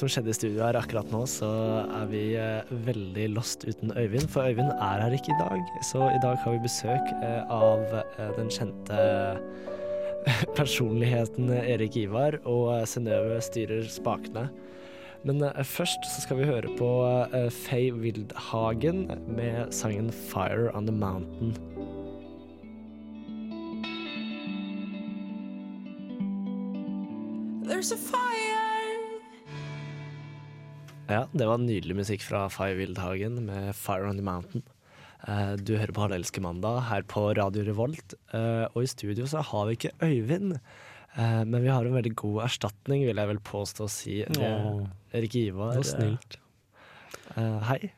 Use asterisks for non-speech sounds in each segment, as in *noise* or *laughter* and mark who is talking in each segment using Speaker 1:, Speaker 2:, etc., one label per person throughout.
Speaker 1: Som skjedde i studio her akkurat nå, så er vi eh, veldig lost uten Øyvind. For Øyvind er her ikke i dag. Så i dag har vi besøk eh, av eh, den kjente *laughs* personligheten Erik Ivar, og Synnøve styrer spakene. Men først så skal vi høre på Faye Wildhagen med sangen 'Fire on the Mountain'.
Speaker 2: There's a fire.
Speaker 1: Ja, det var nydelig musikk fra Five Wildhagen med 'Fire on the Mountain'. Eh, Du hører på Hallelske mandag her på Radio Revolt, eh, og i studio så har vi ikke Øyvind. eh, Men vi har en veldig god erstatning, vil jeg vel påstå å si. Det er Erik Ivar.
Speaker 3: Så snilt.
Speaker 1: eh, Hei.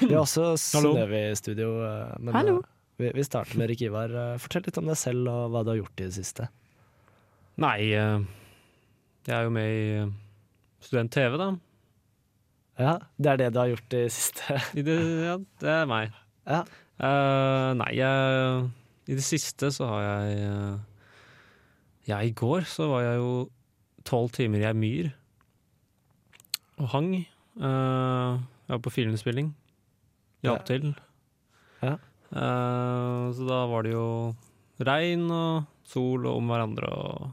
Speaker 1: Vi har også *clears throat*
Speaker 3: Hallo.
Speaker 1: Synnøve i studio. Men
Speaker 4: Hallo.
Speaker 1: vi, vi starter med Erik Ivar. Fortell litt om deg selv og hva du har gjort i det siste.
Speaker 3: Nei, jeg er jo med i Student-TV, da.
Speaker 1: Ja, Det er det du har gjort i siste.
Speaker 3: I det, ja, det er meg.
Speaker 1: Ja.
Speaker 3: Uh, nei, jeg, i det siste så har jeg uh, Ja, i går så var jeg jo tolv timer i ei myr og hang. Uh, jeg var på filminnspilling. Hjalp
Speaker 1: Ja.
Speaker 3: til.
Speaker 1: Ja.
Speaker 3: Uh, så da var det jo regn og sol og om hverandre og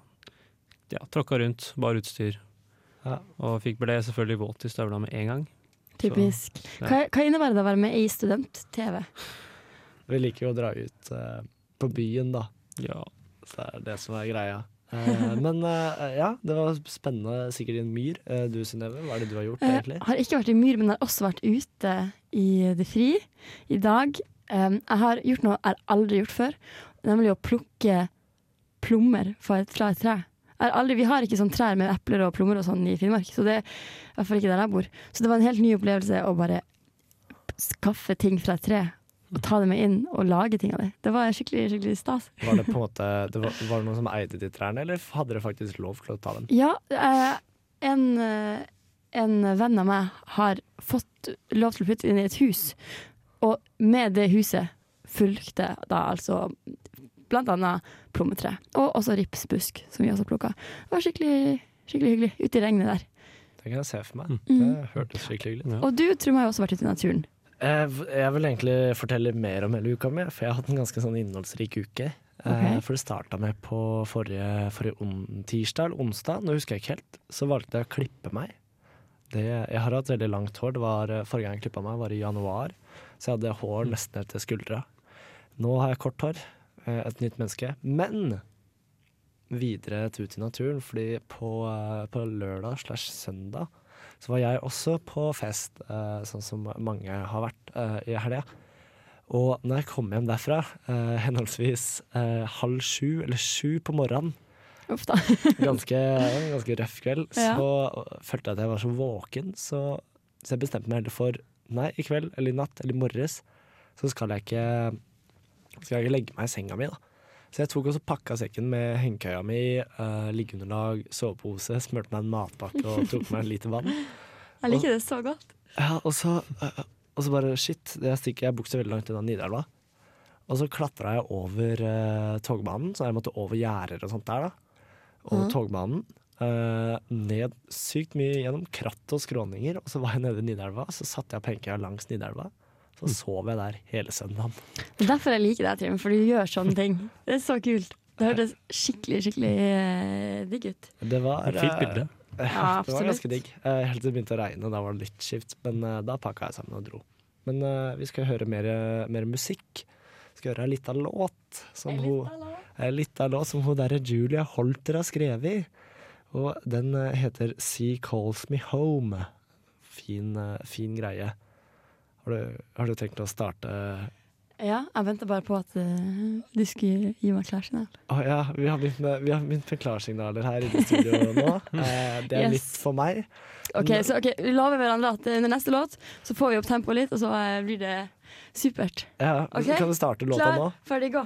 Speaker 3: ja, tråkka rundt. Bare utstyr.
Speaker 1: Ja.
Speaker 3: Og fikk ble selvfølgelig våt i støvla med en gang.
Speaker 4: Typisk.
Speaker 3: ja.
Speaker 4: Hva, hva innebærer det å være med i student-TV?
Speaker 1: Vi liker jo å dra ut uh, på byen, da.
Speaker 3: Ja.
Speaker 1: Så det er det som er greia. Uh, *laughs* men uh, ja, det var spennende. Sikkert i en myr. Du Synnøve, hva er det du har gjort
Speaker 4: Jeg
Speaker 1: egentlig?
Speaker 4: har ikke vært i myr, men har også vært ute i det fri i dag. Um, jeg har gjort noe jeg har aldri gjort før, nemlig å plukke plommer fra et, fra et tre. Aldri, vi har ikke sånn trær med epler og plommer og sånn i Finnmark, så det er i hvert fall ikke der jeg bor. Så det var en helt ny opplevelse å bare skaffe ting fra et tre, og ta det med inn og lage ting av det. Det var skikkelig, skikkelig stas.
Speaker 1: Var det på en måte det var, var det noen som eide de trærne, eller hadde dere faktisk lov til å ta dem?
Speaker 4: Ja, eh, en, eh, en venn av meg har fått lov til å flytte inn i et hus, og med det huset fulgte da altså blant annet plommetre, og også ripsbusk, som vi også plukka. Det var skikkelig, skikkelig hyggelig, ute i regnet der.
Speaker 1: Det kan jeg se for meg.
Speaker 4: Mm.
Speaker 1: Det hørtes skikkelig hyggelig ut.
Speaker 3: Ja.
Speaker 4: Og du, Trym, har jo også vært ute i naturen.
Speaker 1: Eh, Jeg vil egentlig fortelle mer om hele uka mi, for jeg har hatt en ganske sånn innholdsrik uke.
Speaker 4: Okay.
Speaker 1: For det starta med på forrige, forrige on, tirsdag eller onsdag, nå husker jeg ikke helt, så valgte jeg å klippe meg. Det, jeg har hatt veldig langt hår. Det var, eh, forrige gang jeg klippa meg, var i januar, så jeg hadde hår nesten ned til skuldra. Nå har jeg kort hår. Eh, Et nytt menneske. Men videre et ut i naturen, fordi på, eh, på lørdag slash søndag så var jeg også på fest, eh, sånn som mange har vært i helga. Og når jeg kom hjem derfra, henholdsvis halv sju eller sju på morgenen,
Speaker 4: Uff da. *laughs*
Speaker 1: ganske, ganske røff kveld,
Speaker 4: Ja.
Speaker 1: så følte jeg at jeg var så våken, så, så jeg bestemte meg heller for nei, i kveld eller i natt eller i morges, så skal jeg ikke, skal jeg ikke legge meg i senga mi, da. Så jeg tok også pakka sekken med hengekøya mi, uh, liggeunderlag, sovepose, smurte meg en matpakke og tok meg en liter vann.
Speaker 4: Jeg liker det så godt.
Speaker 1: Ja, og så, uh, og så bare shit, jeg stikker jeg bukser veldig langt unna Nidelva. Og så klatra jeg over uh, togbanen, så jeg måtte over gjerder og sånt der, da. Over
Speaker 4: mm.
Speaker 1: togbanen. Uh, ned sykt mye gjennom kratt og skråninger, og så var jeg nede i Nidelva. Så satte jeg hengekøya langs Nidelva. Så sov jeg der hele søndagen.
Speaker 4: Det er derfor jeg liker deg, Trym, for du gjør sånne ting. Det er så kult. Det hørtes skikkelig, skikkelig uh, digg ut.
Speaker 1: Det var
Speaker 3: Et fint bilde.
Speaker 1: Ja, *laughs* det var ganske digg. Uh, helt til det begynte å regne, da var det litt skift. Men eh, da pakka jeg sammen og dro. Men eh, vi skal høre mer, mer musikk. Vi skal høre ei lita låt som hun eh, låt som hun derre Julia Holter har skrevet. Og den eh, heter Sea Calls Me Home. Fin, eh, fin greie. Har du, har du tenkt å starte
Speaker 4: Ja, jeg venter bare på at uh, du skulle gi meg klarsignal.
Speaker 1: Å ja, vi har begynt med, vi har begynt med klarsignaler her inne i studio nå. *laughs* Eh, det er
Speaker 4: Yes.
Speaker 1: litt for meg.
Speaker 4: Ok, så okay, Vi lover hverandre at eh, under neste låt så får vi opp tempoet litt, og så eh, blir det supert.
Speaker 1: Ja,
Speaker 4: okay?
Speaker 1: Kan du starte låta
Speaker 4: Klar,
Speaker 1: nå?
Speaker 4: ferdig, gå.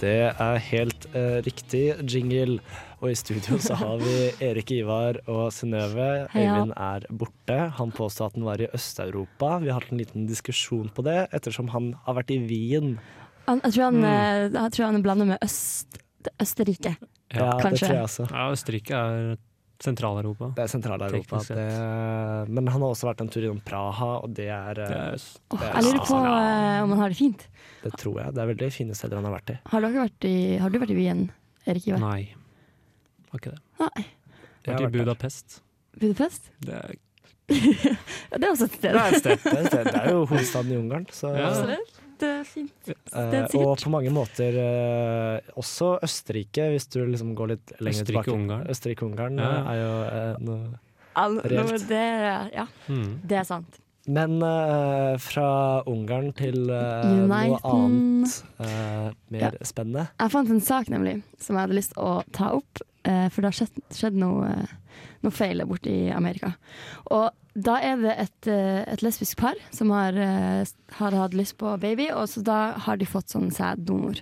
Speaker 1: Det er helt uh, riktig jingle. Og i studio så har vi Erik Ivar og Synnøve. Øyvind er borte. Han påstod at han var i Øst-Europa. Vi har hatt en liten diskusjon på det, ettersom han har vært i Wien.
Speaker 4: Han, jeg, tror han,
Speaker 1: Mm.
Speaker 4: eh, jeg tror han er blanda med Øst, Østerrike.
Speaker 1: Ja, det tror jeg også.
Speaker 3: Ja, Østerrike er Sentral-Europa.
Speaker 1: Det er Sentral-Europa. Men han har også vært en tur innom Praha, og det er,
Speaker 3: Det
Speaker 1: eh,
Speaker 3: er,
Speaker 4: Åh,
Speaker 1: er
Speaker 4: jeg lurer på eh, om han har det fint.
Speaker 1: Det tror jeg. Det er veldig fine steder han har vært i.
Speaker 4: Har, vært i, har du vært i Wien, Erik Ivar?
Speaker 3: nei, Har ikke det.
Speaker 4: Nei.
Speaker 1: Jeg har vært i
Speaker 3: Budapest.
Speaker 4: Budapest?
Speaker 3: Det er, *laughs*
Speaker 4: det er også et sted.
Speaker 1: Det er et sted. Det er, et sted. Det er jo hovedstaden i Ungarn. Så,
Speaker 3: Ja.
Speaker 4: Det, er fint. Det er sikkert.
Speaker 1: og på mange måter eh, også Østerrike, hvis du liksom går litt lenger tilbake.
Speaker 3: Østerrike-Ungarn.
Speaker 1: Østerrike-Ungarn
Speaker 3: Ja.
Speaker 1: er jo eh, noe
Speaker 4: Al-
Speaker 1: reelt.
Speaker 4: det, ja,
Speaker 3: mm.
Speaker 4: det er sant.
Speaker 1: Men uh, fra Ungarn til uh, noe annet uh, mer
Speaker 4: Ja.
Speaker 1: spennende.
Speaker 4: Jeg fant en sak nemlig som jeg hadde lyst til å ta opp, for det har skjedd, skjedd noe, eh, noe feil der borte i Amerika. Og da er det et, eh, et lesbisk par som har, eh, har hatt lyst på baby, og så da har de fått sånn sæddonor.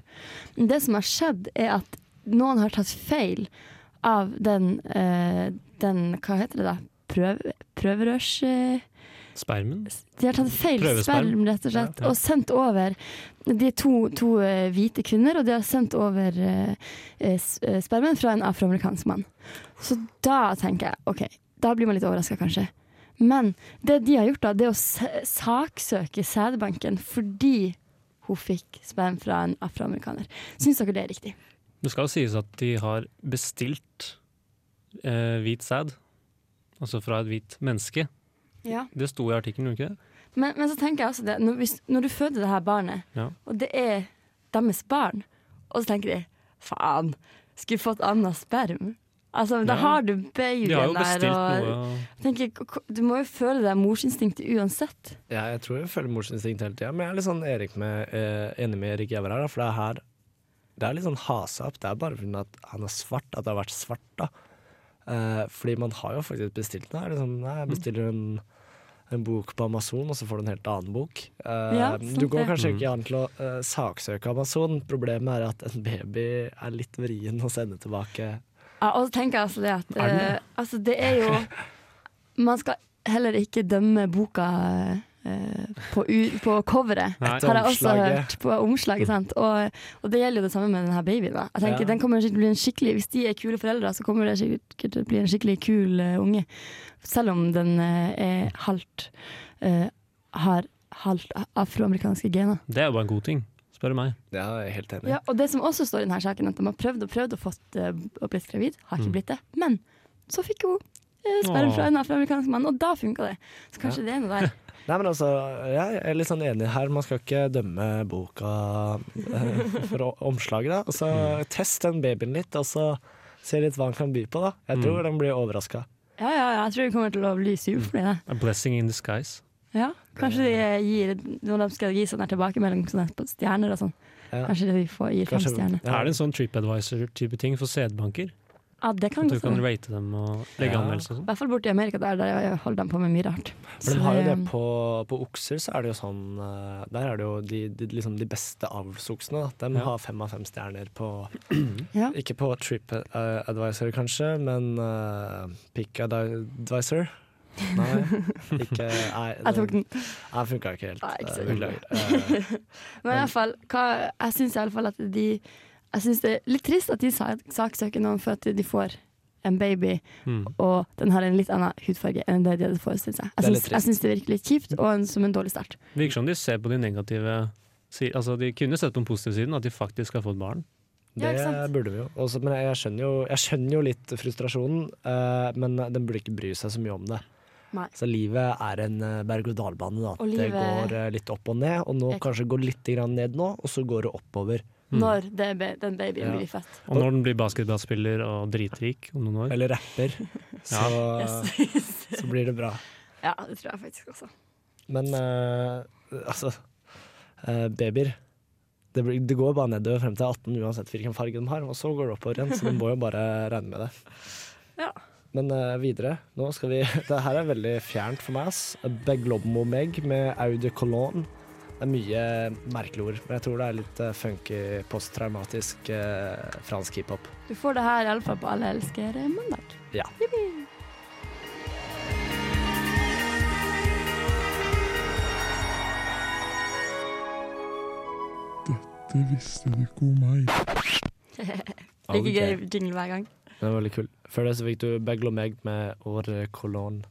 Speaker 4: Det som har skjedd, er at noen har tatt feil av den, eh, den hva heter det da? Prøv, prøverørs...
Speaker 3: Spermen.
Speaker 4: de har tatt feil sperm, rett og slett,
Speaker 3: Ja.
Speaker 4: og sendt over De er to, to eh, hvite kvinner, og de har sendt over eh, eh, eh, spermen fra en afroamerikansk mann. Så da tenker jeg OK, da blir man litt overraska, kanskje. Men det de har gjort, da, det er å saksøke sædbanken fordi hun fikk sperm fra en afroamerikaner. Syns dere det er riktig?
Speaker 3: Det skal jo sies at de har bestilt eh, hvit sæd, altså fra et hvit menneske.
Speaker 4: Ja.
Speaker 3: Det sto i artikkelen, gjorde ikke det?
Speaker 4: Men, men så tenker jeg også det, når, hvis, når du føder det her barnet,
Speaker 3: Ja.
Speaker 4: og det er deres barn, og så tenker de faen, skulle fått annet sperm. Altså, Da har du
Speaker 3: De har jo
Speaker 4: der, og
Speaker 3: noe
Speaker 4: ja. tenker, du må jo føle deg morsinstinktet uansett.
Speaker 1: Ja, jeg tror jeg føler morsinstinkt hele tida, men jeg er litt sånn Erik med, eh, enig med Erik Jæver her, for det er her Det er litt sånn hasa opp. Det er bare fordi han er svart, at det har vært svart, da. Eh, fordi man har jo faktisk bestilt det her. Liksom, jeg bestiller en, en bok på Amazon, og så får du en helt annen bok. Uh,
Speaker 4: Ja,
Speaker 1: du går kanskje
Speaker 3: Mm.
Speaker 1: ikke an til å uh, saksøke Amazon. Problemet er at en baby er litt vrien å sende tilbake.
Speaker 4: Ja, og så tenker jeg altså det at
Speaker 1: uh, det?
Speaker 4: altså det er jo Man skal heller ikke dømme boka på, u, på coveret.
Speaker 3: Nei.
Speaker 4: har jeg også
Speaker 1: Omslaget.
Speaker 4: hørt på omslaget. Sant? Og, og det gjelder jo det samme med denne babyen. Da. Jeg tenker
Speaker 1: Ja.
Speaker 4: den kommer til å bli en skikkelig Hvis de er kule foreldre, så kommer det sikkert til å bli en skikkelig kul uh, unge. Selv om den uh, er halvt uh, har halvt afroamerikanske gener.
Speaker 3: Det er jo bare en god ting, spør du meg.
Speaker 1: Ja, jeg er helt enig.
Speaker 4: Ja, og det som også står i denne saken, at de har prøvd og prøvd og fått uh, og blitt gravid, har ikke
Speaker 3: Mm.
Speaker 4: blitt det. Men så fikk hun uh, sperm fra en afroamerikansk mann, og da funka det. Så kanskje det er noe der. *laughs*
Speaker 1: Nei, men altså, jeg er litt sånn enig her. Man skal ikke dømme boka eh, for omslaget, da. Altså,
Speaker 3: Mm.
Speaker 1: test den babyen litt, og så se litt hva han kan by på, da. Jeg tror
Speaker 3: Mm.
Speaker 1: den blir overraska.
Speaker 4: Ja, ja, ja, jeg tror vi kommer til å bli det
Speaker 3: A blessing in disguise.
Speaker 4: Ja, kanskje de gir gir Når de skal gi sånn tilbakemelding på stjerner og sånn,
Speaker 1: Ja.
Speaker 4: kanskje de får, gir fem stjerner.
Speaker 1: Ja.
Speaker 3: Er det en sånn TripAdvisor-type ting for sædbanker?
Speaker 4: Ja, det kan
Speaker 3: At du kan rate dem og legge
Speaker 1: Ja.
Speaker 3: anmeldelser og
Speaker 4: I
Speaker 3: sånn.
Speaker 4: hvert fall borti Amerika, der, der holder de på med mye rart.
Speaker 1: For de har jo det
Speaker 4: eh,
Speaker 1: på, på okser, så er det jo sånn eh, Der er det jo de, de, liksom de beste avlsoksene. De
Speaker 3: Ja.
Speaker 1: har fem av fem stjerner på *clears throat*
Speaker 4: Ja.
Speaker 1: Ikke på Trip eh, Advisor, kanskje, men uh, Pick Advisor. Nei, *laughs* ikke Nei,
Speaker 4: Jeg tok den.
Speaker 1: Nei, funka ikke helt.
Speaker 4: Nei, ikke
Speaker 1: Eh. Eh, *laughs*
Speaker 4: Men i hvert fall, hva, jeg syns iallfall fall at de Jeg synes det er litt trist at de saksøker noen for at de får en baby,
Speaker 3: Mm.
Speaker 4: og den har en litt annen hudfarge enn det de hadde forestilt seg.
Speaker 1: Det er
Speaker 4: Jeg syns, jeg det virker litt kjipt, og en, som en dårlig start.
Speaker 3: Virker som de ser på de negative sidene. Altså, de kunne sett på den positive siden, at de faktisk har fått barn.
Speaker 1: Det burde vi jo. Også, men jeg skjønner jo, jeg skjønner jo litt frustrasjonen, uh, men den burde ikke bry seg så mye om det.
Speaker 4: Nei.
Speaker 1: Så livet er en eh, berg-og-dal-bane. da.
Speaker 4: Og
Speaker 1: Det
Speaker 4: livet-
Speaker 1: går eh, litt opp og ned, og nå kanskje går litt grann ned nå, og så går det oppover.
Speaker 3: Mm.
Speaker 4: Når det, den babyen
Speaker 1: Ja.
Speaker 4: blir født.
Speaker 3: Og når den blir basketballspiller og dritrik om noen år.
Speaker 1: Eller rapper. *laughs* Så,
Speaker 4: Yes. *laughs*
Speaker 1: så blir det bra.
Speaker 4: ja, det tror jeg faktisk også.
Speaker 1: Men uh, altså uh, Babyer. Det, blir, det går bare nedover frem til 18 uansett hvilken farge de har, og så går det oppover igjen, så de må jo bare regne med det.
Speaker 4: Ja.
Speaker 1: Men uh, videre, nå skal vi Det her er veldig fjernt for meg, ass. Beglobmomeg med Audi Cologne. Det er mye merkelige ord, men jeg tror det er litt eh, funky, posttraumatisk eh, fransk hiphop.
Speaker 4: Du får det her iallfall på Alle elsker mandag.
Speaker 1: Ja.
Speaker 4: Yippee.
Speaker 5: Dette visste du ikke om meg.
Speaker 4: Like gøy jingle hver gang.
Speaker 1: Det var veldig kul. Før det så fikk du Beglomeg med Åre Cologne.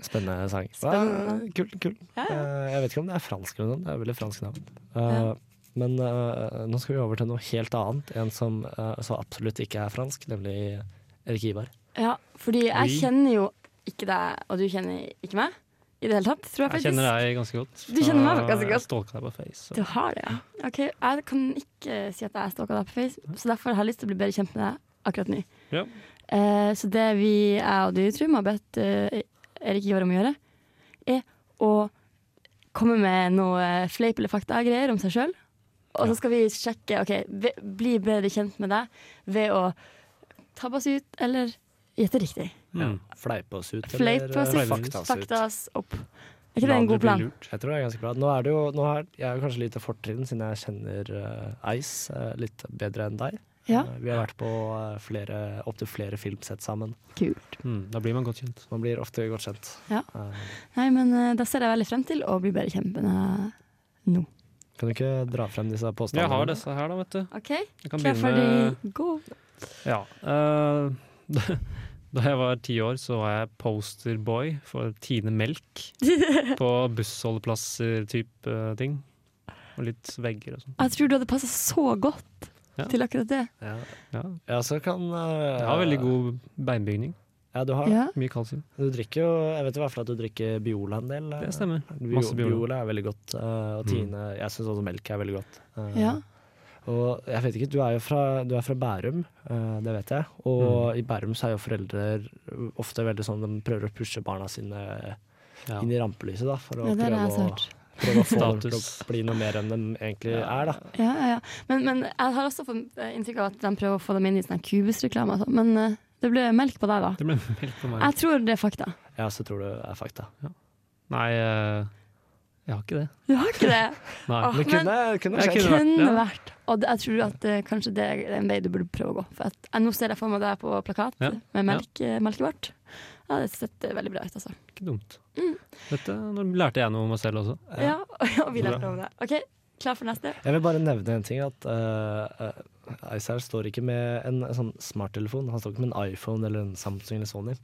Speaker 1: Spennende sang.
Speaker 4: Spennende.
Speaker 1: Ja, kul, kul.
Speaker 4: Ja, ja.
Speaker 1: Eh, Jeg vet ikke om det er fransk eller noe, det er veldig fransk navn. Eh,
Speaker 4: Ja.
Speaker 1: Men eh, nå skal vi over til noe helt annet. En som så absolutt ikke er fransk, nemlig Erik Ivar.
Speaker 4: Ja, fordi jeg
Speaker 3: Oui.
Speaker 4: kjenner jo ikke deg, og du kjenner ikke meg i det hele tatt, tror jeg
Speaker 3: Jeg kjenner deg ganske godt.
Speaker 4: Du kjenner meg ganske
Speaker 3: Jeg
Speaker 4: godt.
Speaker 3: stalker deg på Face. så-
Speaker 4: Du har det, ja. Ok, Jeg kan ikke si at jeg stalka deg på Face, så derfor har jeg lyst til å bli bedre kjent med deg akkurat nå.
Speaker 3: Ja.
Speaker 4: Eh, så det vi, jeg og du, tror, har bedt eh, Erik Ivar om å gjøre, er å komme med noe fleip eller fakta-greier om seg sjøl. Og så skal vi sjekke OK, bli bedre kjent med deg ved å tabbe oss ut eller gjette riktig.
Speaker 3: Mm.
Speaker 1: Fleipe oss ut,
Speaker 4: Fleip oss eller
Speaker 1: fakta oss
Speaker 4: fakta oss opp. Er ikke det en god plan?
Speaker 1: Jeg tror det er ganske bra. Nå er det jo, nå er, jeg er kanskje lite fortrinn siden jeg kjenner uh, Ice uh, litt bedre enn deg.
Speaker 4: Ja,
Speaker 1: Eh, vi har vært på uh, flere, opptil flere filmsett sammen.
Speaker 4: kult.
Speaker 3: Mm. Da blir man godt kjent.
Speaker 1: Man blir ofte godt kjent.
Speaker 4: Ja.
Speaker 1: Eh,
Speaker 4: Nei, men eh, da ser jeg veldig frem til å bli bedre kjent med deg nå.
Speaker 1: kan du ikke dra frem disse
Speaker 3: Jeg har disse her, da, vet du.
Speaker 4: OK,
Speaker 3: Jeg kan
Speaker 4: klar, ferdig, gå.
Speaker 3: Ja. Uh, *laughs* da jeg var ti år, så var jeg posterboy for Tine Melk *laughs* på bussholdeplasser-type ting. Og litt vegger og sånn.
Speaker 4: Jeg tror du hadde passa så godt
Speaker 3: Ja.
Speaker 4: til akkurat det.
Speaker 1: Ja.
Speaker 3: Ja.
Speaker 1: ja, så kan uh,
Speaker 3: Jeg har veldig god beinbygning.
Speaker 1: Ja, du har
Speaker 4: Ja.
Speaker 3: Mye kalsium.
Speaker 1: Du drikker jo Jeg vet i hvert fall at du drikker Biola en del. eh.
Speaker 3: Det stemmer.
Speaker 1: Bio,
Speaker 3: Masse Biola.
Speaker 1: Biola er veldig godt. Uh, og
Speaker 3: Mm.
Speaker 1: Jeg syns også melk er veldig godt. Uh,
Speaker 4: Ja.
Speaker 1: Og jeg vet ikke, du er jo fra, du er fra Bærum, eh, det vet jeg. Og
Speaker 3: Mm.
Speaker 1: i Bærum så er jo foreldre ofte veldig sånn De prøver å pushe barna sine
Speaker 3: Ja.
Speaker 1: inn i rampelyset, da. For å
Speaker 4: er
Speaker 1: prøve, å. Prøve å få dem til å bli noe mer enn de egentlig er, da.
Speaker 4: Ja, ja, ja. Men, men jeg har også fått eh, inntrykk av at de prøver å få dem inn i sånn Cubus-reklame. og sånn. Men uh, det ble melk på deg, da.
Speaker 3: Det ble melk på meg.
Speaker 4: Jeg tror det er fakta.
Speaker 1: Ja, så tror du det er fakta.
Speaker 3: Nei, uh jeg har ikke det.
Speaker 4: Du har ikke det? *laughs*
Speaker 3: Nei.
Speaker 4: Åh,
Speaker 1: Men kunne, kunne
Speaker 3: Jeg
Speaker 1: skjedd.
Speaker 3: kunne vært- ja.
Speaker 4: vært. Og jeg tror at uh, kanskje det er en vei du burde prøve å gå. For at, nå ser jeg for meg deg på plakat
Speaker 3: Ja.
Speaker 4: med melk, ja. melkevart. Ja, det setter veldig bra ut, altså.
Speaker 3: Ikke dumt.
Speaker 4: Mm.
Speaker 3: Dette, nå lærte jeg noe om meg selv også.
Speaker 4: Ja, *laughs* og vi lærte noe om det. OK, klar for neste?
Speaker 1: Jeg vil bare nevne en ting. At uh, Icer står ikke med en, sånn smarttelefon. Han står ikke med en iPhone eller en Samsung eller Sony.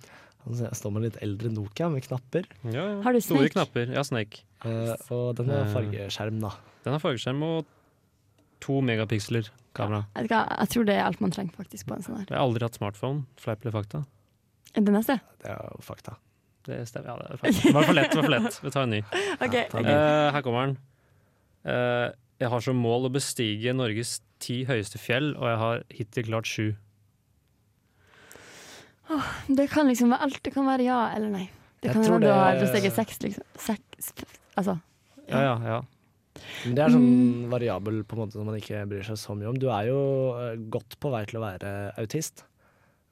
Speaker 1: Han står med en litt eldre Nokia med knapper.
Speaker 3: Ja, ja.
Speaker 4: Har du
Speaker 3: Store knapper. Ja, Snake.
Speaker 1: Uh, og den har
Speaker 3: Eh.
Speaker 1: fargeskjerm, da.
Speaker 3: Den har fargeskjerm og to megapiksler kamera.
Speaker 4: Jeg, jeg tror det er alt man trenger faktisk på en sånn her.
Speaker 3: Jeg har aldri hatt smartphone. Fleip eller fakta?
Speaker 4: Det neste?
Speaker 1: Det er jo fakta.
Speaker 3: Det stemmer. Ja, det er fakta. Det var for lett. det var for lett. Vi tar en ny. *laughs*
Speaker 1: Okay.
Speaker 3: Eh, her kommer den. Uh, jeg har som mål å bestige Norges ti høyeste fjell, og jeg har hittil klart sju.
Speaker 4: Det kan liksom være alt. Det kan være ja eller nei. Det
Speaker 1: Jeg
Speaker 4: kan
Speaker 1: tror
Speaker 4: være du har
Speaker 1: det-
Speaker 4: besteget seks, liksom. Seks, altså.
Speaker 3: Ja, ja, ja.
Speaker 1: Men det er sånn variabel på en måte som man ikke bryr seg så mye om. Du er jo eh, godt på vei til å være autist.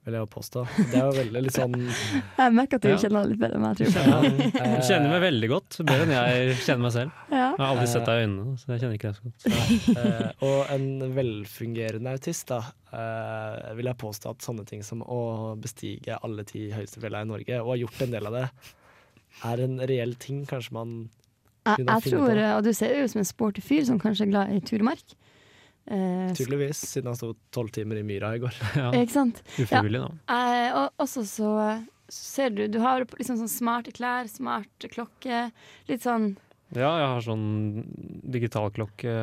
Speaker 1: Vil jeg jo påstå. Det er jo veldig litt sånn *laughs*
Speaker 4: Jeg merker at du
Speaker 3: Ja.
Speaker 4: kjenner litt bedre enn meg, tror jeg.
Speaker 1: ja,
Speaker 3: Du
Speaker 1: eh,
Speaker 3: kjenner meg veldig godt, bedre enn jeg kjenner meg selv.
Speaker 4: Ja.
Speaker 3: Jeg har aldri sett deg i øynene, så jeg kjenner ikke deg så godt.
Speaker 1: eh, Og en velfungerende autist, da, eh, vil jeg påstå at sånne ting som å bestige alle ti høyeste fjellene i Norge, og ha gjort en del av det, er en reell ting kanskje man
Speaker 4: Jeg,
Speaker 1: Kunne
Speaker 4: jeg tror, og du ser jo ut som en sporty fyr som kanskje er glad i turmark. Eh,
Speaker 1: Tydeligvis, siden han sto tolv timer i myra i går. *laughs*
Speaker 3: Ja,
Speaker 4: ikke sant?
Speaker 3: Ufrivillig, da.
Speaker 4: Eh, og også så så ser du Du har liksom sånn smarte klær, smart klokke. Litt sånn
Speaker 3: Ja, jeg har sånn digitalklokke,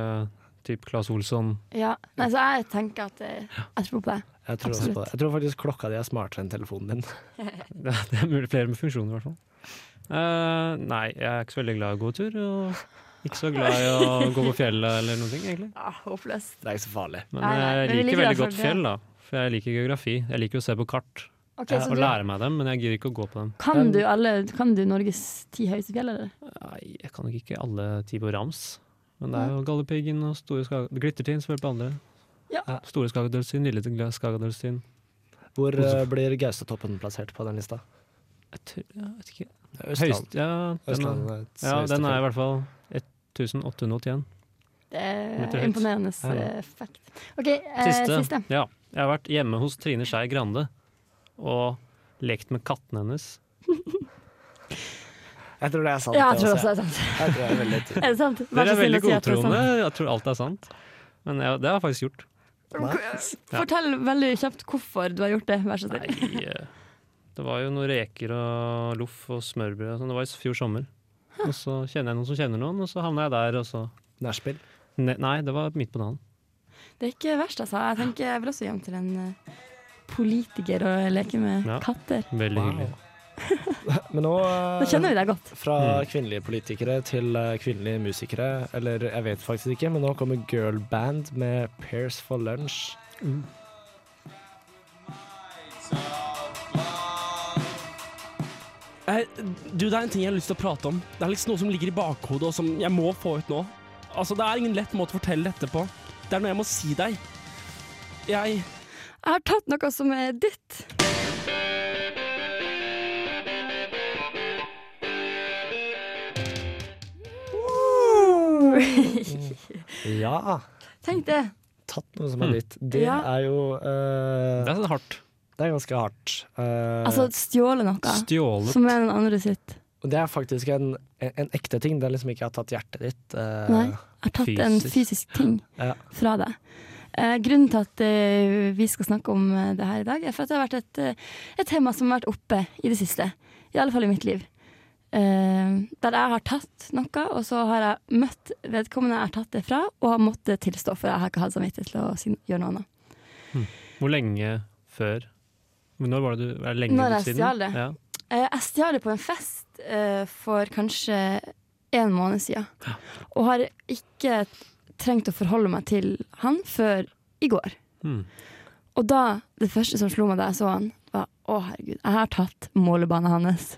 Speaker 3: type Claes Olsson.
Speaker 4: Ja. Nei, så jeg tenker at jeg, jeg tror på det.
Speaker 1: Jeg tror, også på det. jeg tror faktisk klokka di er smartere enn telefonen din. *laughs*
Speaker 3: Det det er mulig flere med funksjoner, i hvert fall. Eh, nei, jeg er ikke så veldig glad i å gå tur, og ikke så glad i å *laughs* gå på fjellet eller noen ting, egentlig.
Speaker 4: Ja, Håpløst.
Speaker 1: Det er ikke så farlig.
Speaker 3: Men
Speaker 4: Nei, nei,
Speaker 3: jeg
Speaker 4: men
Speaker 3: liker veldig godt fjell, da. For jeg liker geografi. Jeg liker å se på kart
Speaker 4: Okay, jeg,
Speaker 3: og
Speaker 4: du,
Speaker 3: lære meg dem, men jeg gidder ikke å gå på dem.
Speaker 4: kan du alle Kan du Norges ti høyeste fjell, eller?
Speaker 3: Nei, jeg kan nok ikke alle ti på rams. Men det er jo Galdhøpiggen og Store Skag... Glittertind, selvfølgelig på andre.
Speaker 4: Ja.
Speaker 3: Store Skagadølstind, Lille Skagadølstind.
Speaker 1: Hvor uh, blir Gaustatoppen plassert på den lista?
Speaker 3: Jeg tror, jeg vet ikke.
Speaker 1: Østland.
Speaker 3: Høyst, ja, den er, ja, den er i hvert fall 1881.
Speaker 4: Det er imponerende
Speaker 1: Ja.
Speaker 4: eh, fact. OK, eh,
Speaker 3: Siste.
Speaker 4: siste.
Speaker 3: Ja. Jeg har vært hjemme hos Trine Skei Grande og lekt med katten hennes. *laughs*
Speaker 1: Jeg tror det er sant.
Speaker 4: Ja, jeg tror også. det er sant.
Speaker 1: Jeg tror det er veldig *laughs*
Speaker 4: Er det sant? Vær
Speaker 3: Dere er veldig godtroende. Jeg tror alt er sant. Men jeg, det har jeg faktisk gjort.
Speaker 4: Fortell veldig kjapt hvorfor du har gjort det, vær så snill.
Speaker 3: Eh, det var jo noen reker og loff og smørbrød. og sånn. Det var i fjor sommer. Og så kjenner jeg noen som kjenner noen, og så havna jeg der. Og så
Speaker 1: Nachspiel.
Speaker 3: ne Nei, det var midt på dagen.
Speaker 4: Det er ikke verst, altså. Jeg tenker jeg vil også hjem til en eh, politiker og leke med
Speaker 3: Ja.
Speaker 4: katter.
Speaker 3: Veldig
Speaker 1: Wow.
Speaker 3: hyggelig. *laughs*
Speaker 1: Men nå
Speaker 4: nå kjenner vi deg godt.
Speaker 1: Fra
Speaker 3: Mm.
Speaker 1: kvinnelige politikere til eh, kvinnelige musikere, eller jeg vet faktisk ikke, men nå kommer Girl Band med Pairs for Lunch.
Speaker 6: Eh, du, Det er en ting jeg har lyst til å prate om. Det er liksom noe som ligger i bakhodet, og som jeg må få ut nå. Altså, Det er ingen lett måte å fortelle dette på. Det er noe jeg må si deg. Jeg
Speaker 4: Jeg har tatt noe som er ditt.
Speaker 1: Ja,
Speaker 4: Tenk det.
Speaker 1: tatt noe som er
Speaker 3: Mm.
Speaker 1: ditt. Det
Speaker 4: Ja.
Speaker 1: er jo uh...
Speaker 3: Det er sånn hardt.
Speaker 1: Det er ganske hardt. Uh,
Speaker 4: Altså stjåle noe
Speaker 3: Stjålet.
Speaker 4: som er den andre sitt.
Speaker 1: det er faktisk en, en, en ekte ting. Det er liksom ikke jeg har tatt hjertet ditt. Uh,
Speaker 4: Nei. Jeg har tatt en
Speaker 3: Fysisk.
Speaker 4: fysisk ting *laughs*
Speaker 1: Ja.
Speaker 4: fra deg. Uh, grunnen til at vi skal snakke om det her i dag, er for at det har vært et, et tema som har vært oppe i det siste. I alle fall i mitt liv. Der jeg har tatt noe, og så har jeg møtt vedkommende jeg har tatt det fra, og har måttet tilstå, for jeg har ikke hatt samvittighet til å gjøre noe annet.
Speaker 3: Hvor lenge før? Når var det du Er det lenge
Speaker 4: Når jeg
Speaker 3: siden?
Speaker 4: stjal det.
Speaker 3: Ja.
Speaker 4: Eh, jeg stjal det på en fest eh, for kanskje en måned siden. Og har ikke trengt å forholde meg til han før i går.
Speaker 3: Mm.
Speaker 4: Og da, det første som slo meg da jeg så han, var å herregud, jeg har tatt målebanen hans.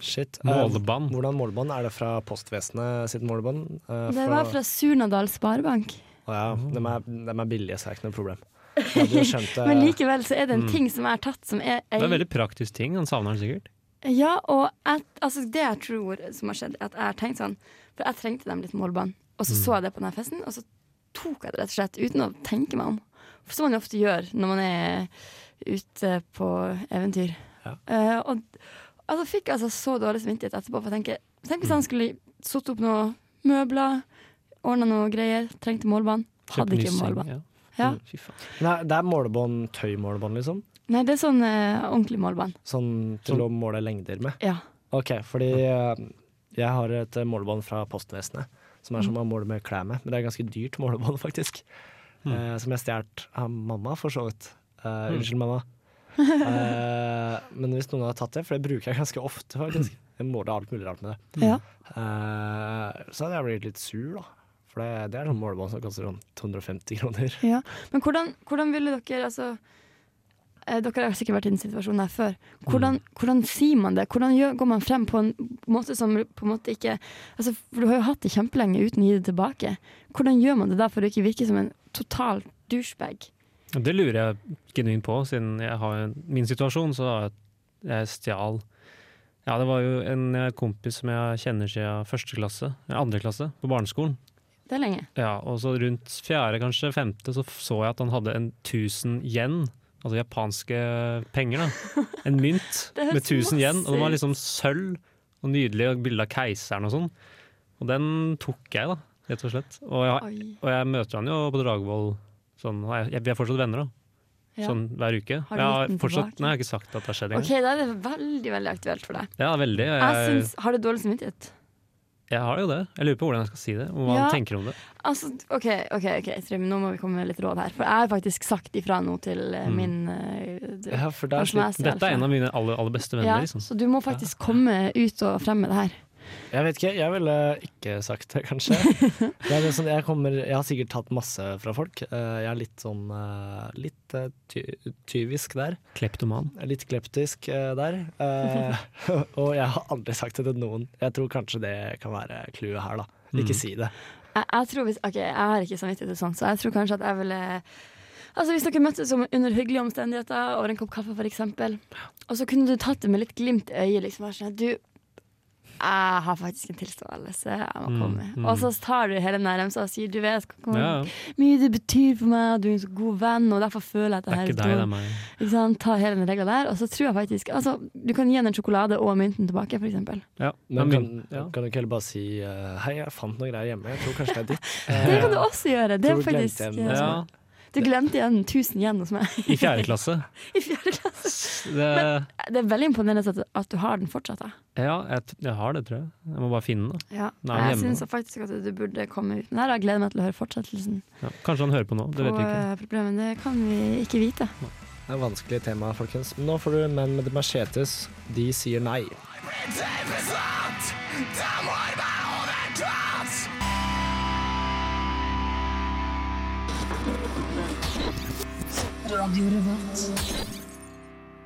Speaker 1: Shit. Eh,
Speaker 3: Målebånd.
Speaker 1: hvordan målebånd? Er det fra postvesenet sitt målebånd? Eh,
Speaker 4: Det var fra Surnadal Sparebank.
Speaker 1: Å ja, de er, de er billige, så det er ikke noe problem. Det.
Speaker 4: Men likevel så er det en
Speaker 3: Mm.
Speaker 4: ting som jeg har tatt som er
Speaker 3: Det er en veldig praktisk ting. Han savner den sikkert.
Speaker 4: Ja, og jeg, altså det jeg tror som har skjedd, er at jeg har tenkt sånn For jeg trengte dem litt målbånd. Og så
Speaker 3: Mm.
Speaker 4: så jeg det på denne festen, og så tok jeg det rett og slett uten å tenke meg om. For som man jo ofte gjør når man er ute på eventyr.
Speaker 1: Ja.
Speaker 4: Uh, og altså, fikk jeg altså så dårlig samvittighet etterpå. For jeg tenker, tenk hvis han skulle satt opp noen møbler, ordna noen greier, trengte målbånd. Hadde ikke målbånd.
Speaker 3: Ja.
Speaker 4: Ja.
Speaker 3: Mm, Fy faen.
Speaker 1: Nei, det er målebånd, tøymålebånd, liksom?
Speaker 4: Nei, det er sånn eh, ordentlig målebånd.
Speaker 1: Sånn til å måle lengder med?
Speaker 4: Ja.
Speaker 1: Ok, fordi eh, jeg har et eh, målebånd fra postvesenet, som er som
Speaker 4: man
Speaker 1: måler måle med klær med. Men det er ganske dyrt målebånd, *laughs* faktisk.
Speaker 3: Mm.
Speaker 1: Eh, som jeg stjal av mamma, for så vidt. Eh,
Speaker 3: Mm.
Speaker 1: Unnskyld, mamma. *laughs* Eh, men hvis noen har tatt det, for det bruker jeg ganske ofte, faktisk. Jeg måler alt mulig rart med det.
Speaker 4: Ja.
Speaker 1: Eh, så hadde jeg blitt litt sur, da. For det, det er sånn målebånd som koster sånn 250 kroner. *laughs*
Speaker 4: Ja, men hvordan, hvordan ville dere altså eh, Dere har sikkert vært i den situasjonen her før. Hvordan, hvordan sier man det? Hvordan gjør, går man frem på en måte som på en måte ikke altså, For du har jo hatt det kjempelenge uten å gi det tilbake. Hvordan gjør man det da for å ikke virke som en total douchebag?
Speaker 3: Det lurer jeg genuint på, siden jeg har min situasjon, så har jeg, jeg stjal Ja, det var jo en kompis som jeg kjenner siden første klasse, andre klasse, på barneskolen.
Speaker 4: Det er lenge.
Speaker 3: Ja, og så rundt fjerde, kanskje femte, så så jeg at han hadde en 1000 yen. Altså japanske penger, da. *laughs* En mynt med 1000 yen. Og den var liksom sølv og nydelig, og bilde av keiseren og sånn. Og den tok jeg, da, rett og slett. Og jeg, og jeg møter han jo på Dragvoll sånn, jeg, Vi er fortsatt venner, da.
Speaker 4: Ja.
Speaker 3: Sånn hver uke.
Speaker 4: Har du
Speaker 3: Jeg
Speaker 4: har
Speaker 3: fortsatt, nei, jeg har ikke sagt at det har skjedd
Speaker 4: OK,
Speaker 3: Okay,
Speaker 4: da er det veldig, veldig aktuelt for deg.
Speaker 3: Ja, veldig.
Speaker 4: Jeg
Speaker 3: Jeg,
Speaker 4: synes, Har du dårlig samvittighet?
Speaker 3: Jeg har jo det. Jeg lurer på hvordan jeg skal si det, hva
Speaker 4: Ja.
Speaker 3: tenker om det.
Speaker 4: Altså, OK, ok, ok, Trym, nå må vi komme med litt råd her. For jeg har faktisk sagt ifra nå til eh,
Speaker 3: Mm.
Speaker 4: min du,
Speaker 1: Ja, for det er
Speaker 4: stjeler
Speaker 3: Dette er en av mine aller, aller beste venner.
Speaker 4: ja,
Speaker 3: liksom.
Speaker 4: Så du må faktisk komme ut og fremme det her.
Speaker 1: Jeg vet ikke, jeg ville ikke sagt det, kanskje. *laughs* Det er litt sånn, jeg, kommer, jeg har sikkert tatt masse fra folk. Eh, Jeg er litt sånn eh, litt eh, ty tyvisk der.
Speaker 3: Kleptoman.
Speaker 1: Litt kleptisk der. Eh, *laughs* og jeg har aldri sagt det til noen. Jeg tror kanskje det kan være clouet her, da. Ikke
Speaker 3: Mm.
Speaker 1: si det.
Speaker 4: Jeg, jeg tror hvis, ok, jeg har ikke samvittighet til sånt, så jeg tror kanskje at jeg ville Altså Hvis dere møttes under hyggelige omstendigheter over en kopp kaffe, f.eks., og så kunne du tatt det med litt glimt i øyet. Liksom, sånn at du, jeg har faktisk en tilståelse jeg må komme med.
Speaker 3: mm.
Speaker 4: Og så tar du hele den remsa og sier du vet hvor
Speaker 3: Ja, ja.
Speaker 4: mye det betyr for meg, og du er en så god venn, og derfor føler jeg at
Speaker 3: Det er
Speaker 4: det
Speaker 3: ikke deg, det er meg.
Speaker 4: Ikke sant? Ta hele den regla der. Og så tror jeg faktisk altså, Du kan gi henne en sjokolade og mynten tilbake, f.eks.
Speaker 3: Ja.
Speaker 1: Men
Speaker 3: Ja,
Speaker 1: kan,
Speaker 3: ja.
Speaker 1: kan du ikke heller bare si eh, Hei, jeg fant noe greier hjemme. Jeg tror kanskje det er ditt. *laughs*
Speaker 4: Det kan du også gjøre. Det er faktisk
Speaker 3: Ja,
Speaker 4: Du glemte igjen 1000 igjen hos meg
Speaker 3: I fjerde klasse. *laughs*
Speaker 4: i fjerde klasse.
Speaker 3: Det,
Speaker 4: Det er veldig imponerende at, at du har den fortsatt. Da.
Speaker 3: ja, jeg, jeg har det, tror jeg. Jeg må bare finne den.
Speaker 4: Ja.
Speaker 3: Den
Speaker 4: Jeg syns faktisk at du burde komme ut med den. Jeg gleder meg til å høre fortsettelsen
Speaker 3: Ja. Kanskje han hører på nå, det vet vi ikke.
Speaker 4: eh, problemet. Det kan vi ikke vite.
Speaker 1: Det er et vanskelig tema, folkens. Men nå får du menn med det machetes. De sier nei.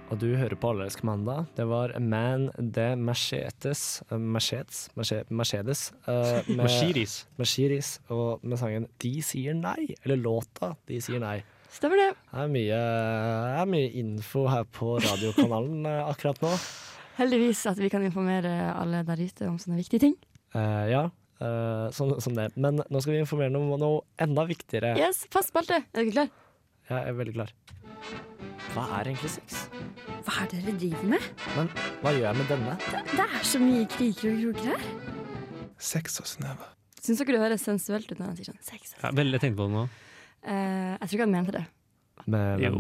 Speaker 1: Og du hører på Allersk mandag. Det var Man de Machetes eh, Machetes? Mache- Mercedes. Uh, med-
Speaker 3: Mashiris.
Speaker 1: Mashiris. Og med sangen De sier nei. Eller låta De sier nei.
Speaker 4: Stemmer det.
Speaker 1: Det er mye, det er mye info her på radiokanalen eh, akkurat nå.
Speaker 4: Heldigvis at vi kan informere alle der ute om sånne viktige ting.
Speaker 1: Uh, ja, eh, sånn som det. Men nå skal vi informere om noe enda viktigere.
Speaker 4: Yes, Fast spalte. Er du klar?
Speaker 1: Jeg er veldig klar. Hva er egentlig sex?
Speaker 4: Hva er det dere driver med?
Speaker 1: Men hva gjør jeg med denne?
Speaker 4: Det er så mye kriker og kroker her.
Speaker 5: Sex og snøve.
Speaker 4: Syns dere det høres sensuelt ut når han sier sånn sex?
Speaker 3: Ja, veldig tenkt på det nå.
Speaker 4: Uh, jeg tror ikke han mente det.
Speaker 1: Med
Speaker 3: Jo?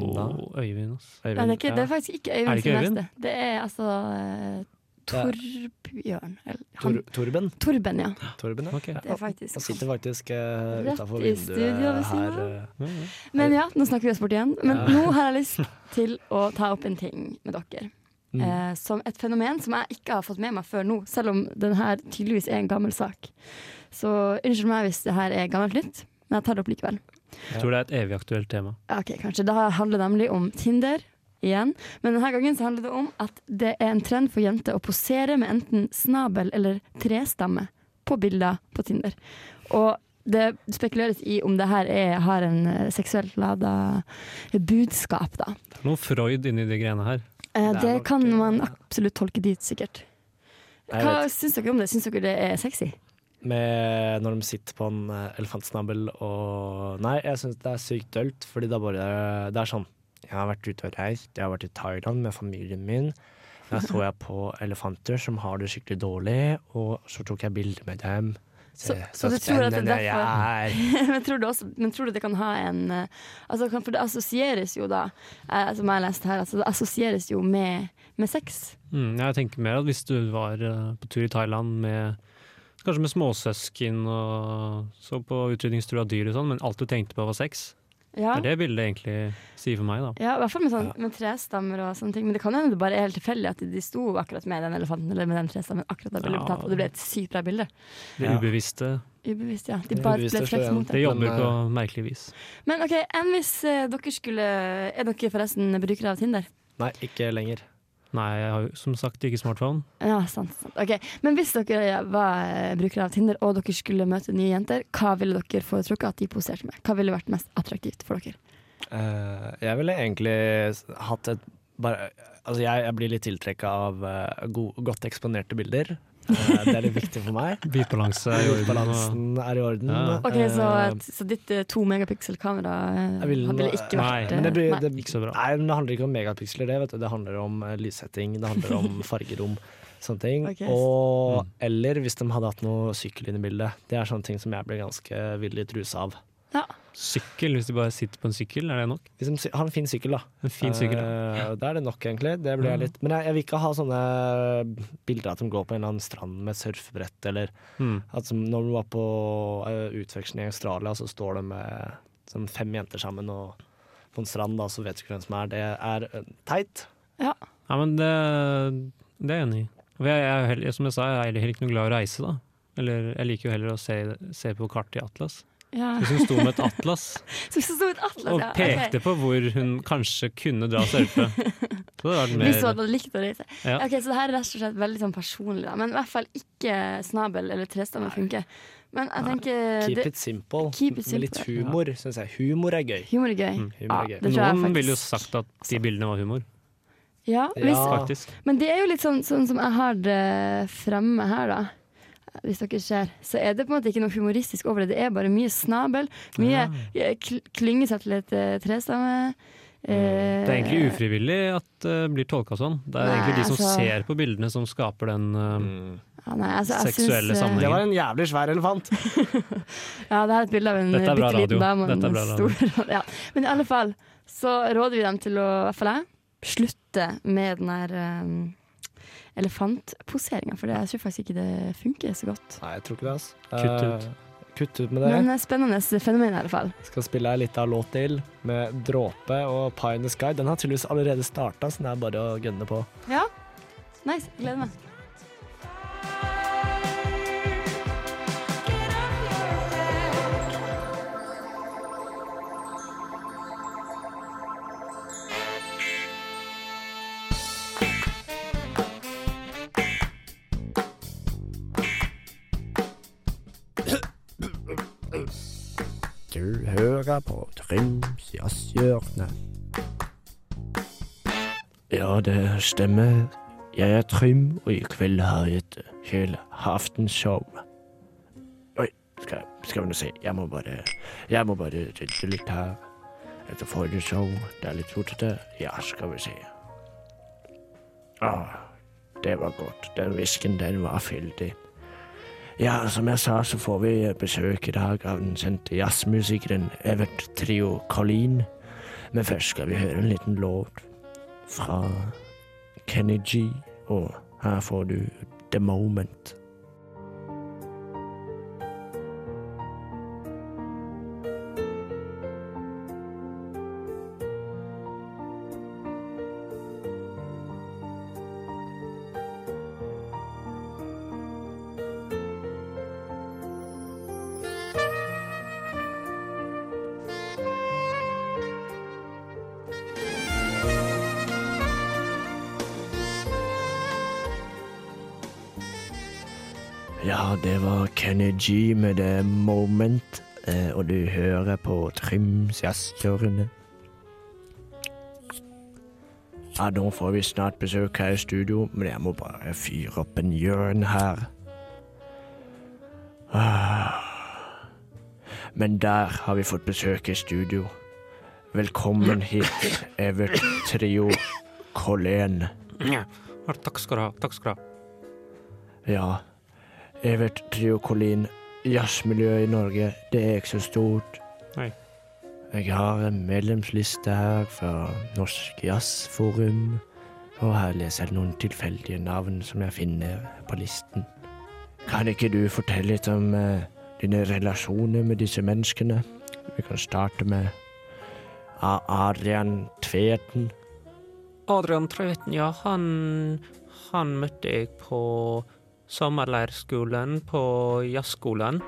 Speaker 3: Øyvind, ass.
Speaker 4: Det, er ikke, det er faktisk ikke Øyvind
Speaker 3: Er det ikke
Speaker 4: sin
Speaker 3: Øyvind?
Speaker 4: neste. Det er altså eh, Torbjørn. Eller,
Speaker 1: Tor Torben?
Speaker 4: Torben, ja.
Speaker 1: Torben, ja.
Speaker 3: Ok.
Speaker 4: Det er faktisk
Speaker 1: Han sitter faktisk uh, utafor vinduet
Speaker 4: studio
Speaker 1: her. eh.
Speaker 3: Ja.
Speaker 4: Men ja, nå snakker vi oss bort igjen. Men
Speaker 1: Ja.
Speaker 4: nå har jeg lyst til å ta opp en ting med dere.
Speaker 1: Mm.
Speaker 4: Eh, som et fenomen som jeg ikke har fått med meg før nå, selv om den her tydeligvis er en gammel sak. Så unnskyld meg hvis det her er gammelt nytt, men jeg tar det opp likevel.
Speaker 3: Jeg tror det er et evig aktuelt tema.
Speaker 4: Ok, kanskje. Det handler nemlig om Tinder igjen. Men denne gangen så handler det om at det er en trend for jenter å posere med enten snabel eller trestamme på bilder på Tinder. Og det spekuleres i om det her er, har en eh, seksuelt lada budskap, da.
Speaker 3: Det er noe Freud inni de greiene her.
Speaker 4: Eh,
Speaker 1: Det
Speaker 4: det
Speaker 1: nok,
Speaker 4: kan man
Speaker 1: eh,
Speaker 4: absolutt tolke dit, sikkert. Hva syns dere om det? Syns dere det er sexy?
Speaker 1: med når de sitter på en eh, elefantsnabel og Nei, jeg syns det er sykt dølt, fordi det er bare Det er sånn Jeg har vært ute og reist, jeg har vært i Thailand med familien min. Da så jeg på elefanter som har det skikkelig dårlig, og så tok jeg bilde med dem.
Speaker 4: Så-
Speaker 1: så,
Speaker 4: så du tror at det er
Speaker 1: spennende jeg er. *laughs*
Speaker 4: men, tror du også, men tror du det kan ha en eh, altså, For det assosieres jo da, eh, som jeg har lest her, altså, det assosieres jo med, med sex.
Speaker 3: Mm, jeg tenker mer at hvis du var eh, på tur i Thailand med Kanskje med småsøsken og så på utrydningstrua dyr og sånn, men alt du tenkte på var sex.
Speaker 4: Ja.
Speaker 3: Det er det bildet egentlig sier for meg, da.
Speaker 4: Ja, i hvert fall med, sånn, med trestammer og sånne ting. Men det kan hende det bare er helt tilfeldig at de sto akkurat med den elefanten eller med den trestammen akkurat da bildet ble tatt, og det ble et sykt bra bilde.
Speaker 3: Det ubevisste.
Speaker 4: Ubevisst, ja. De
Speaker 1: Det
Speaker 4: bare ble fleks mot
Speaker 3: Det
Speaker 4: det.
Speaker 3: jobber
Speaker 1: Men,
Speaker 3: på
Speaker 1: eh,
Speaker 3: merkelig vis.
Speaker 4: Men OK, enn hvis eh, dere skulle Er dere forresten brukere av Tinder?
Speaker 1: Nei, ikke lenger.
Speaker 3: Nei, jeg har jo som sagt ikke smartphone.
Speaker 4: Ja, sant. sant. Ok, Men hvis dere var eh, brukere av Tinder, og dere skulle møte nye jenter, hva ville dere foretrukket at de poserte med? Hva ville vært mest attraktivt for dere?
Speaker 1: Uh, jeg ville egentlig hatt et bare, Altså, jeg, jeg blir litt tiltrekka av uh, go godt eksponerte bilder. Eh, det er litt viktig for meg.
Speaker 3: Hvitbalanse er i orden.
Speaker 1: Balansen er i orden.
Speaker 3: Ja.
Speaker 4: Ok, så,
Speaker 1: Eh,
Speaker 4: så ditt eh, to megapixel-kamera ville
Speaker 1: nå-
Speaker 4: ikke
Speaker 3: Nei,
Speaker 4: vært
Speaker 1: men det, blir, det,
Speaker 3: Ikke så bra.
Speaker 1: Nei, men det handler ikke om megapiksler, det. Vet du. Det handler om lyssetting, det handler om *laughs* fargerom. Sånne ting.
Speaker 4: Okay.
Speaker 1: Og,
Speaker 3: Mm.
Speaker 1: Eller hvis de hadde hatt noe sykkel inne i bildet. Det er sånne ting som jeg blir ganske villig trusa ruse av.
Speaker 3: Sykkel, hvis de bare sitter på en sykkel, er det nok?
Speaker 1: Hvis de har en fin sykkel, da.
Speaker 3: En fin sykkel. da.
Speaker 1: Eh, Da er det nok, egentlig. Det blir jeg litt. Men jeg, jeg vil ikke ha sånne bilder at de går på en eller annen strand med et surfebrett, eller
Speaker 3: Mm.
Speaker 1: at som når de var på eh, utveksling i Australia, så står de med som fem jenter sammen og på en strand, da, så vet du ikke hvem som er. Det er eh, teit.
Speaker 3: Ja, men det, det er jeg enig i. Og Jeg, jeg, som jeg sa, jeg er heller ikke noe glad i å reise, da. Eller jeg liker jo heller å se, se på kartet i atlas.
Speaker 4: Ja.
Speaker 3: Hvis hun sto med et atlas *laughs*
Speaker 4: sto et atlas,
Speaker 3: og
Speaker 4: ja. okay.
Speaker 3: pekte på hvor hun kanskje kunne dra og surfe, så det
Speaker 4: Hvis
Speaker 3: hun
Speaker 4: hadde likt å reise.
Speaker 3: Ja.
Speaker 4: Ok, Så det her er rett og slett veldig sånn personlig, da. Men i hvert fall ikke snabel eller trestamme funker. Men jeg tenker
Speaker 1: Keep
Speaker 4: det,
Speaker 1: it simple.
Speaker 4: keep it
Speaker 1: Med litt
Speaker 4: humor,
Speaker 1: humor, syns jeg. Humor er gøy.
Speaker 4: humor er gøy.
Speaker 3: Mm.
Speaker 1: Humor er gøy.
Speaker 3: Noen faktisk... Ville jo sagt at de bildene var humor,
Speaker 4: Ja, hvis,
Speaker 1: Ja.
Speaker 4: Men det er jo litt sånn, sånn som jeg har det fremme her, da. Hvis dere ser, så er det på en måte ikke noe humoristisk over det. Det er bare mye snabel. Mye ja. klynge seg til et eh, trestamme. Eh,
Speaker 3: Det er egentlig ufrivillig at det blir tolka sånn. Det er
Speaker 4: Nei,
Speaker 3: egentlig de som
Speaker 4: altså-
Speaker 3: ser på bildene som skaper den uh,
Speaker 1: Mm.
Speaker 4: ja, nei, altså,
Speaker 3: seksuelle
Speaker 4: syns, eh,
Speaker 3: sammenhengen.
Speaker 1: Det var en jævlig svær elefant. *laughs*
Speaker 4: Ja, det er et bilde av en bitte liten dame og
Speaker 3: Dette er
Speaker 4: en
Speaker 3: bra radio.
Speaker 4: stor *laughs* ja. Men i alle fall så råder vi dem til å, i hvert fall jeg, slutte med den der um, elefantposeringa, for det, jeg tror faktisk ikke det funker så godt.
Speaker 1: Nei, jeg tror ikke det. Altså.
Speaker 3: Kutt ut.
Speaker 1: Uh, kutt ut med det.
Speaker 4: Men eh, spennende fenomen i alle fall.
Speaker 1: Skal spille ei lita låt til med Dråpe og Pie in the Sky. Den har tydeligvis allerede starta, så det er bare å gønne på.
Speaker 4: Ja, nice. Gleder meg.
Speaker 1: Hører på Trims jazzhjørne. Ja, det stemmer. Jeg er Trym, og i kveld har jeg et helaftenshow. Oi, skal, skal vi nå se. Jeg må bare Jeg må bare rydde litt her. Etter forrige show. Det er litt rotete. Ja, skal vi se. Ah, det var godt. Den whiskyen, den var fyldig. Ja, som jeg sa, så får vi besøk i dag av den kjente jazzmusikeren Evert Trio Colleen. Men først skal vi høre en liten låt fra Kenny G, og her får du The Moment. Kenny med The Moment, eh, og du hører på Trims jazzkjørende. Ja, nå får vi snart besøk her i studio, men jeg må bare fyre opp en hjørne her. Ah. Men der har vi fått besøk i studio. Velkommen hit, Evert Trio Collén.
Speaker 3: Ja, takk skal du ha. Takk skal du ha.
Speaker 1: Ja, Evert Triokolin, jazzmiljøet i Norge, det er ikke så stort.
Speaker 3: Nei.
Speaker 1: Jeg har en medlemsliste her fra Norsk Jazzforum, og her leser jeg noen tilfeldige navn som jeg finner på listen. Kan ikke du fortelle litt om eh, dine relasjoner med disse menneskene? Vi kan starte med Adrian Tveten.
Speaker 3: Adrian Tveten, ja, han, han møtte jeg på sommerleirskolen på jazzskolen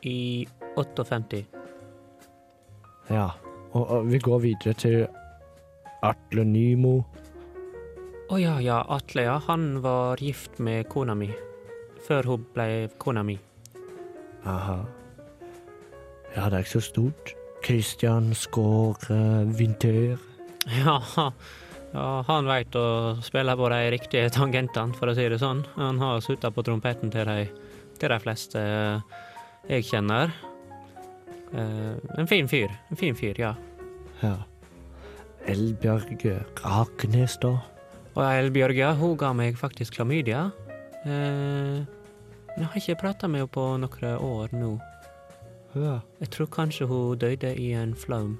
Speaker 3: i 58.
Speaker 1: Ja, og, og vi går videre til Atle Nymo.
Speaker 3: Å ja, ja, Atle, ja, han var gift med kona mi. Før hun ble kona mi.
Speaker 1: Aha. Ja, det er ikke så stort. Christian Skåre Vinter. *laughs*
Speaker 7: Ja, ja han veit å spille på de riktige *laughs* tangentene, for å si det sånn. Han har sutta på trompeten til de, til de fleste eh, jeg kjenner. Eh, en fin fyr. En fin fyr, ja.
Speaker 1: Ja. Elbjørg Raknes, da.
Speaker 7: Og Elbjørg, ja, hun ga meg faktisk klamydia. Eh, jeg har ikke prata med henne på noen år nå.
Speaker 1: Ja.
Speaker 7: Jeg tror kanskje hun døde i en flaum.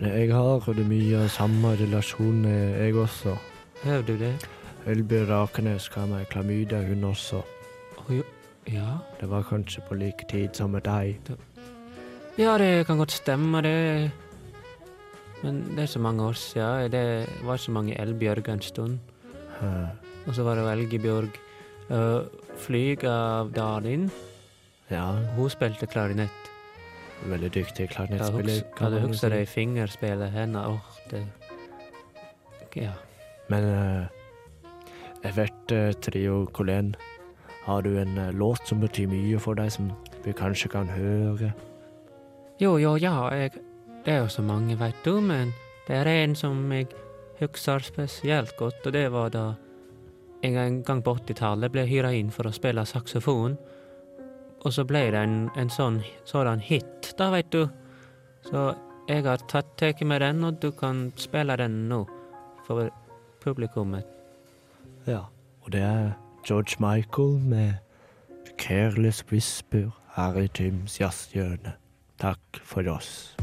Speaker 1: Jeg har det mye samme relasjon, jeg også.
Speaker 7: Har du det?
Speaker 1: Elbjørg Rakenes ga meg klamydia, hun også.
Speaker 7: Oh. Ja.
Speaker 1: Det var kanskje på like tid som med deg.
Speaker 7: ja, det kan godt stemme, det. Men det er så mange år siden. Det var så mange Elbjørger en stund.
Speaker 1: Hæ.
Speaker 7: Og så var det jo Elgebjørg. Uh, Flyg av Dalin.
Speaker 1: Ja,
Speaker 7: Hun spilte klarinett.
Speaker 1: Veldig dyktig klarinettspiller. kan
Speaker 7: du
Speaker 1: man
Speaker 7: huske
Speaker 1: si.
Speaker 7: det fingerspillet hennes? Oh, det Ja.
Speaker 1: Men uh, jeg vet, uh, Trio Colén, har du en uh, låt som betyr mye for deg, som vi kanskje kan høre?
Speaker 7: Jo, jo, ja, jeg, det er jo så mange, veit du, men det er en som jeg husker spesielt godt, og det var da jeg en gang på 80-tallet ble hyra inn for å spille saksofon. Og så ble det en, en sånn sådan hit, da, veit du. Så jeg har tatt tatt med den, og du kan spille den nå for publikummet.
Speaker 1: Ja. Og det er George Michael med Careless Whisper her i Tyms jazzhjørne. Takk for oss.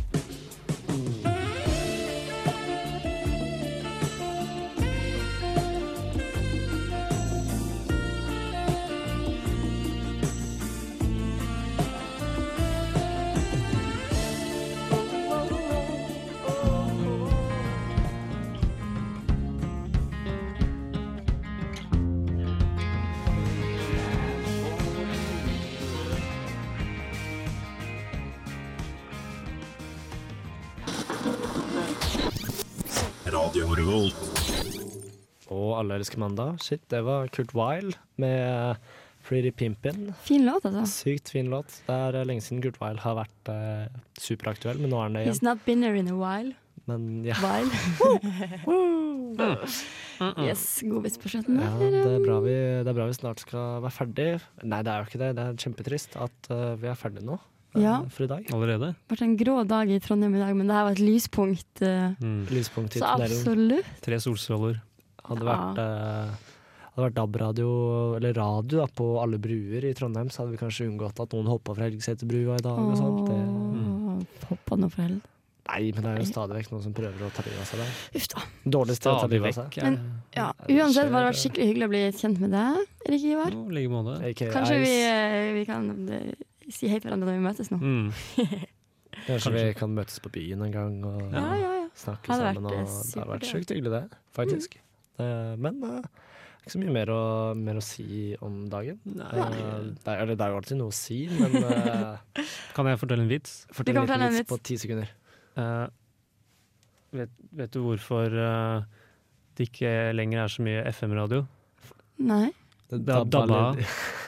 Speaker 1: Og Alle elsker mandag. Shit, det var Kurt Weil med Pretty Pimpin.
Speaker 4: Fin låt, altså.
Speaker 1: Sykt fin låt. Det er eh, lenge siden Kurt Weil har vært eh, superaktuell, men nå er han det
Speaker 4: He's
Speaker 1: igjen.
Speaker 4: not been there in a while.
Speaker 1: Men ja.
Speaker 4: While. *laughs* *laughs* yes, god vits på slutten
Speaker 1: ja det, er bra vi, det er bra vi snart skal være ferdig. Nei, det er jo ikke det. Det er kjempetrist at eh, vi er ferdig nå
Speaker 4: Ja.
Speaker 1: for i dag.
Speaker 7: Allerede?
Speaker 4: Det ble en grå dag i Trondheim i dag, men det her var et lyspunkt. eh,
Speaker 7: Mm.
Speaker 1: Lyspunkt
Speaker 4: Så absolutt.
Speaker 7: Tre solstråler.
Speaker 1: Hadde vært, eh, hadde vært DAB-radio, eller radio da, på alle bruer i Trondheim, så hadde vi kanskje unngått at noen hoppa fra Helgeseterbrua i dag og sånt. Det,
Speaker 4: mm. Hoppa nå fra helvete.
Speaker 1: nei, men det er jo stadig vekk noen som prøver å ta livet av seg der.
Speaker 4: Uff da.
Speaker 1: Dårlig sted å ta livet av seg.
Speaker 4: Men- Ja, uansett var det vært skikkelig hyggelig å bli kjent med deg, Erik Ivar.
Speaker 7: I like måte.
Speaker 4: Kanskje vi, eh, vi kan eh, si hei til hverandre når vi møtes nå.
Speaker 7: Mm. *laughs*
Speaker 1: Kanskje vi kan møtes på byen en gang og
Speaker 4: Ja, ja, ja.
Speaker 1: snakke
Speaker 4: Hadde
Speaker 1: sammen.
Speaker 4: vært, eh,
Speaker 1: Og, det hadde vært sjukt hyggelig, det. Faktisk. Eh, men er ikke så mye mer å, mer å si om dagen. Eh, det, er, det er jo alltid noe å si, men uh, *laughs*
Speaker 7: Kan jeg fortelle en vits?
Speaker 1: fortell en liten
Speaker 4: vits.
Speaker 1: vits på ti sekunder.
Speaker 7: Uh, vet, vet du hvorfor uh, det ikke lenger er så mye FM-radio?
Speaker 4: Nei.
Speaker 1: Det
Speaker 7: dabba,
Speaker 1: dabba. *laughs*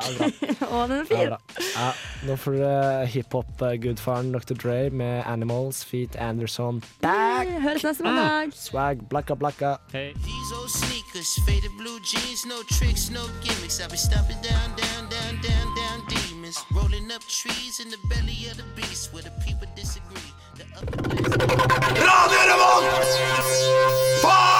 Speaker 1: *laughs*
Speaker 4: Å, den er fin.
Speaker 1: Ja, nå får du eh, hiphop-gudfaren Dr. Dre med 'Animals', Feet Anderson. Back!
Speaker 4: Ah, hey, høres neste mandag. Mm.
Speaker 1: Swag, blakka, blakka.
Speaker 8: Hey. Radio Revolt! Faen!